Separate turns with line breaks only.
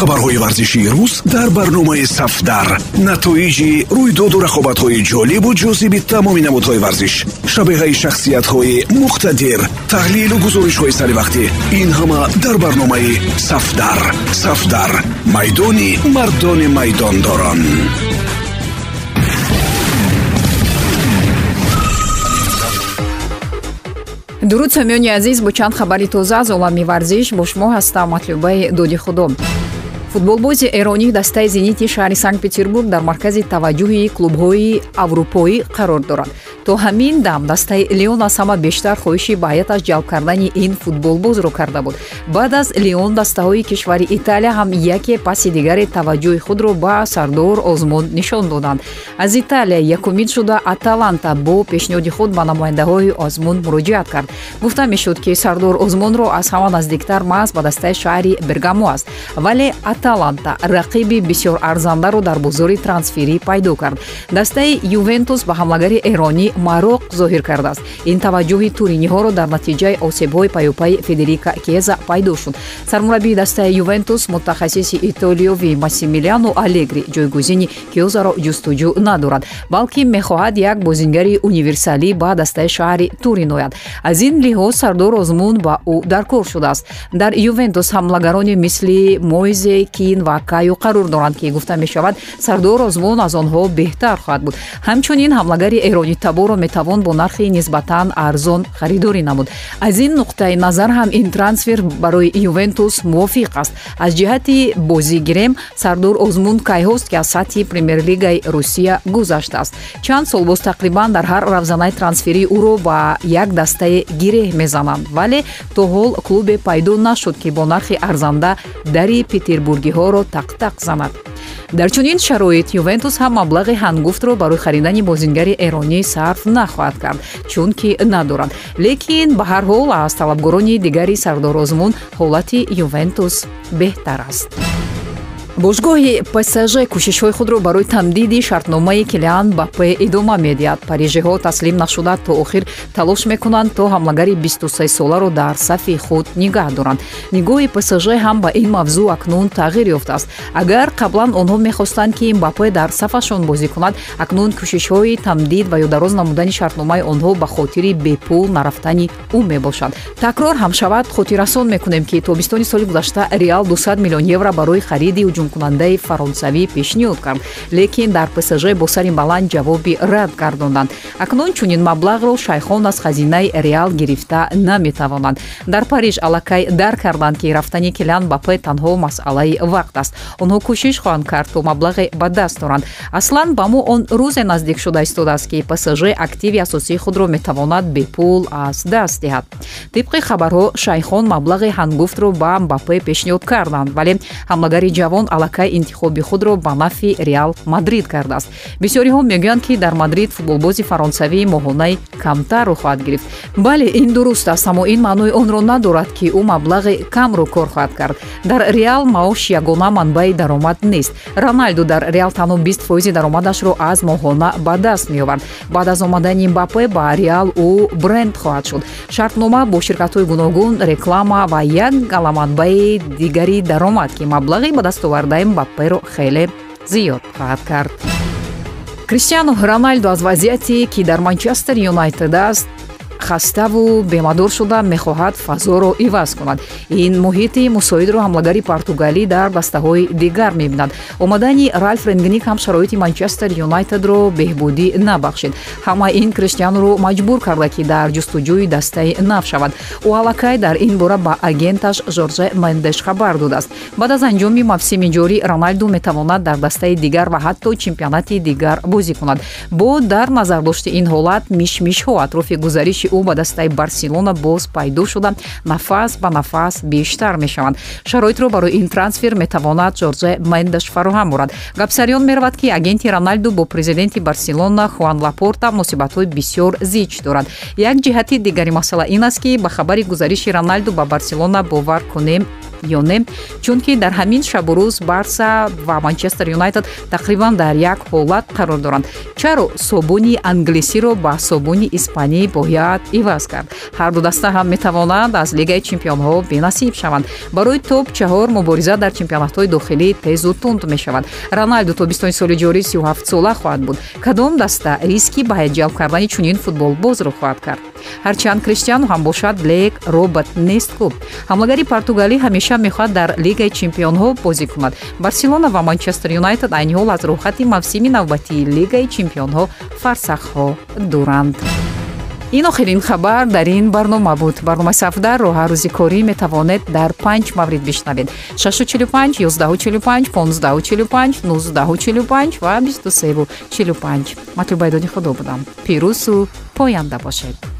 хабарҳои варзишии рӯз дар барномаи сафдар. Натоиҷи рӯйдоду рақобатҳои ҷолибу ҷозиби тамоми намудҳои варзиш шабеҳаи шахсиятҳои муқтадир таҳлилу гузоришҳои саривақтӣ ин ҳама дар барномаи сафдар. Сафдар майдони мардони майдондорон.
Дуруд самиёни азиз бо чанд хабари тоза аз олами варзиш бо шумо ҳастам матлубаи доди худо футболбози эронӣ дастаи зенити шаҳри санкт петербург дар маркази таваҷҷӯҳи клубҳои аврупоӣ қарор дорад. То ҳамин дам дастаи леон аз ҳама бештар хоҳиши ба ҳайаташ ҷалб кардани ин футболбозро карда буд. Баъд аз леон дастаҳои кишвари италия ҳам яке паси дигаре таваҷҷӯҳи худро ба сардор озмон нишон доданд. Аз италия якумин шуда аталанта бо пешниҳоди худ ба намояндаҳои озмон муроҷиат кард. Гуфта мешуд ки сардор озмонро аз ҳама наздиктар маҳз ба дастаи шаҳри бергамо аст. Вале аталанта рақиби бисёр арзандаро дар бозори трансферӣ пайдо кард. Дастаи ювентус ба ҳамлагари эронӣ мароқ зоҳир кардааст. Ин таваҷҷӯҳи туриниҳоро дар натиҷаи осебҳои паёпайи федерика кеза пайдо шуд. Сармураббии дастаи ювентус мутахассиси итолиёвӣ массимилиано алегри ҷойгузини кёзаро ҷустуҷӯ надорад балки мехоҳад як бозингари универсалӣ ба дастаи шаҳри турин ояд. Аз ин лиҳоз сардор озмун ба ӯ даркор шудааст. Дар ювентус ҳамлагароне мисли моизе кин ва каю қарор доранд ки гуфта мешавад сардор озмун аз онҳо беҳтар хоҳад буд. Ҳамчунин ҳамлагари эрони табо таборо метавон бо нархи нисбатан арзон харидорӣ намуд. Аз ин нуқтаи назар ҳам ин трансфер барои ювентус мувофиқ аст. Аз ҷиҳати бозигирем сардор озмун кайҳост ки аз сатҳи премер-лигаи русия гузаштааст чанд сол боз тақрибан дар ҳар равзанаи трансферии ӯро ба як дастае гиреҳ мезананд. Вале то ҳол клубе пайдо нашуд ки бо нархи арзанда дари петербургиҳоро тақтақ занад дар чунин шароит ювентус ҳам маблағи ҳангуфтро барои харидани бозингари эронӣ сарф нахоҳад кард чунки надорад. Лекин ба ҳар ҳол аз талабгорони дигари сардорозмун ҳолати ювентус беҳтар аст бошгоҳи псж кӯшишҳои худро барои тамдиди шартномаи килиан бапе идома медиҳад. Парижиҳо таслим нашуда то охир талош мекунанд то ҳамлагари 23соларо дар сафи худ нигоҳ доранд. Нигоҳи псж ҳам ба ин мавзӯъ акнун тағйир ёфтааст. Агар қаблан онҳо мехостанд ки бапе дар сафашон бозӣ кунад акнун кӯшишҳои тамдид ва ё дароз намудани шартномаи онҳо ба хотири бепул нарафтани ӯ мебошад. Такрор ҳам шавад хотиррасон мекунем ки тобистони соли гузашта реал 200 миллион евро барои хариди ҳуҷумкунандаи фаронсавӣ пешниҳод кард лекин дар псж бо сари баланд ҷавоби рад гардонданд. Акнун чунин маблағро шайхон аз хазинаи реал гирифта наметавонанд. Дар париж аллакай дарк карданд ки рафтани килиан ба пе танҳо масъалаи вақт аст. Онҳо кӯшиш хоҳанд кард то маблағе ба даст оранд аслан ба мо он рӯзе наздик шуда истодааст ки псж активи асосии худро метавонад бепул аз даст диҳад. Тибқи хабарҳо шайхон маблағи ҳангуфтро ба мбапе пешниҳод карданд вале ҳамлагари ҷавон аллакай интихоби худро ба нафи реал мадрид кардааст бисёриҳо мегӯянд ки дар мадрид футболбози фаронсавӣ моҳонаи камтарро хоҳад гирифт. Бале ин дуруст аст аммо ин маънои онро надорад ки ӯ маблағи камро кор хоҳад кард. Дар реал маош ягона манбаи даромад нест. Роналду дар реал танҳо бист фоизи даромадашро аз моҳона ба даст меовард баъд аз омадани бапе ба реал ӯ бренд хоҳад шуд. Шартнома бо ширкатҳои гуногун реклама ва як галаманбаи дигари даромад ки маблағи ба дастовард кардаи мбапперо хеле зиёд хоҳад кард. Криштиану роналду аз вазъияте ки дар манчестер юнайтед аст хаставу бемадор шуда мехоҳад фазоро иваз кунад. Ин муҳити мусоидро ҳамлагари португалӣ дар дастаҳои дигар мебинад. Омадани ральф ренгник ҳам шароити манчестер юнайтедро беҳбудӣ набахшид ҳама ин криштианоро маҷбур карда ки дар ҷустуҷӯи дастаи нав шавад. Ӯ аллакай дар ин бора ба агенташ жорже мендеш хабар додааст. Баъд аз анҷоми мавсими ҷорӣ роналду метавонад дар дастаи дигар ва ҳатто чемпионати дигар бозӣ кунад. Бо дар назардошти ин ҳолат мишмишҳо атрофи гузариши ӯ ба дастаи барселона боз пайдо шуда. Нафас ба нафас бештар мешаванд шароитро барои ин трансфер метавонад жорже мендеш фароҳам орад гапсариён меравад ки агенти роналду бо президенти барселона хуан лапорта муносибатҳои бисёр зич дорад. Як ҷиҳати дигари масъала ин аст ки ба хабари гузариши роналду ба барселона бовар кунем ё не чунки дар ҳамин шабу рӯз барса ва манчестер юнайтед тақрибан дар як ҳолат қарор доранд. Чаро собуни англисиро ба собуни испанӣ бояд иваз кард? Ҳарду даста ҳам метавонанд аз лигаи чемпионҳо бенасиб шаванд. Барои топ чаҳор мубориза дар чемпионатҳои дохилӣ тезу тунд мешавад. Роналду тобистони соли ҷорӣ 37 сола хоҳад буд. Кадом даста риски ба ҷалб кардани чунин футболбозро хоҳад кард ҳарчанд криштиану ҳам бошад лек робот нест кӯ ҳамлагари португалӣ ҳамеша мехоҳад дар лигаи чемпионҳо бозӣ кунад. Барселона ва манчестер юнайтед айни ҳол аз рӯҳхати мавсими навбатии лигаи чемпионҳо фарсахҳо дуранд ин охирин хабар дар ин барнома буд. Барномаи сафдарро ҳар рӯзи корӣ метавонед дар панҷ маврид бишнавед. 645 145 1545 1945 ва 2345 матлубайдони худо будам. Пирӯзу поянда бошед